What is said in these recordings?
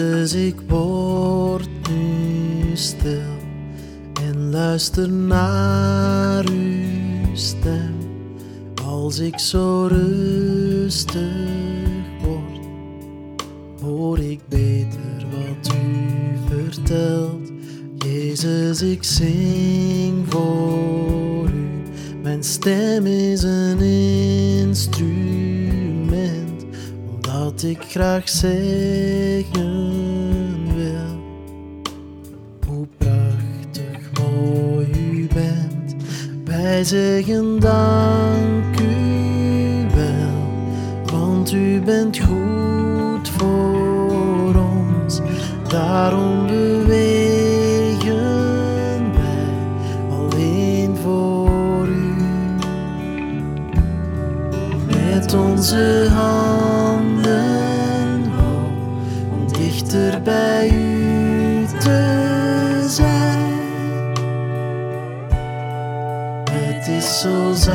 Jezus, ik word nu stil en luister naar uw stem. Als ik zo rustig word, hoor ik beter wat u vertelt. Jezus, ik zing voor u. Mijn stem is een instrument, omdat ik graag zeggen Wij zeggen dank u wel, want u bent goed voor ons. Daarom bewegen wij alleen voor u. Met onze handen hoog om dichter bij u te Het is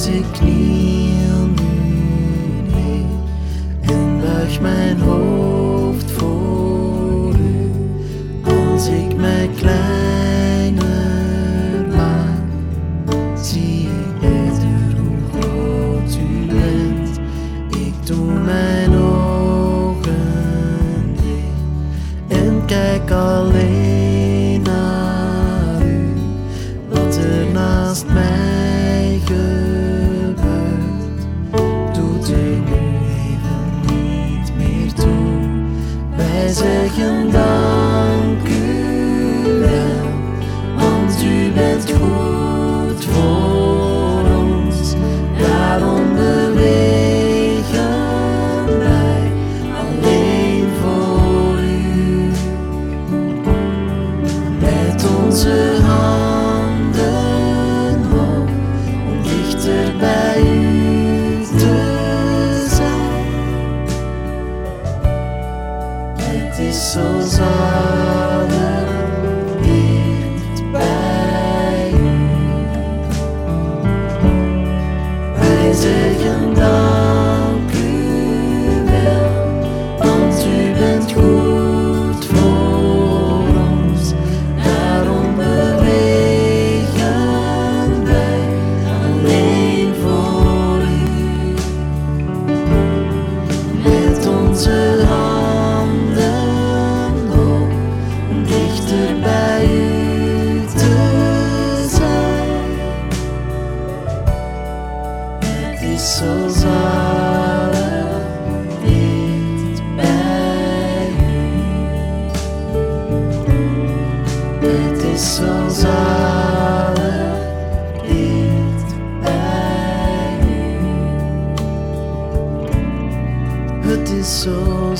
Jezus, ik kniel Wij zeggen dank u wel, want u bent goed voor ons. Daarom bewegen wij alleen voor u. Met onze handen Het is is zo bij. Het is zo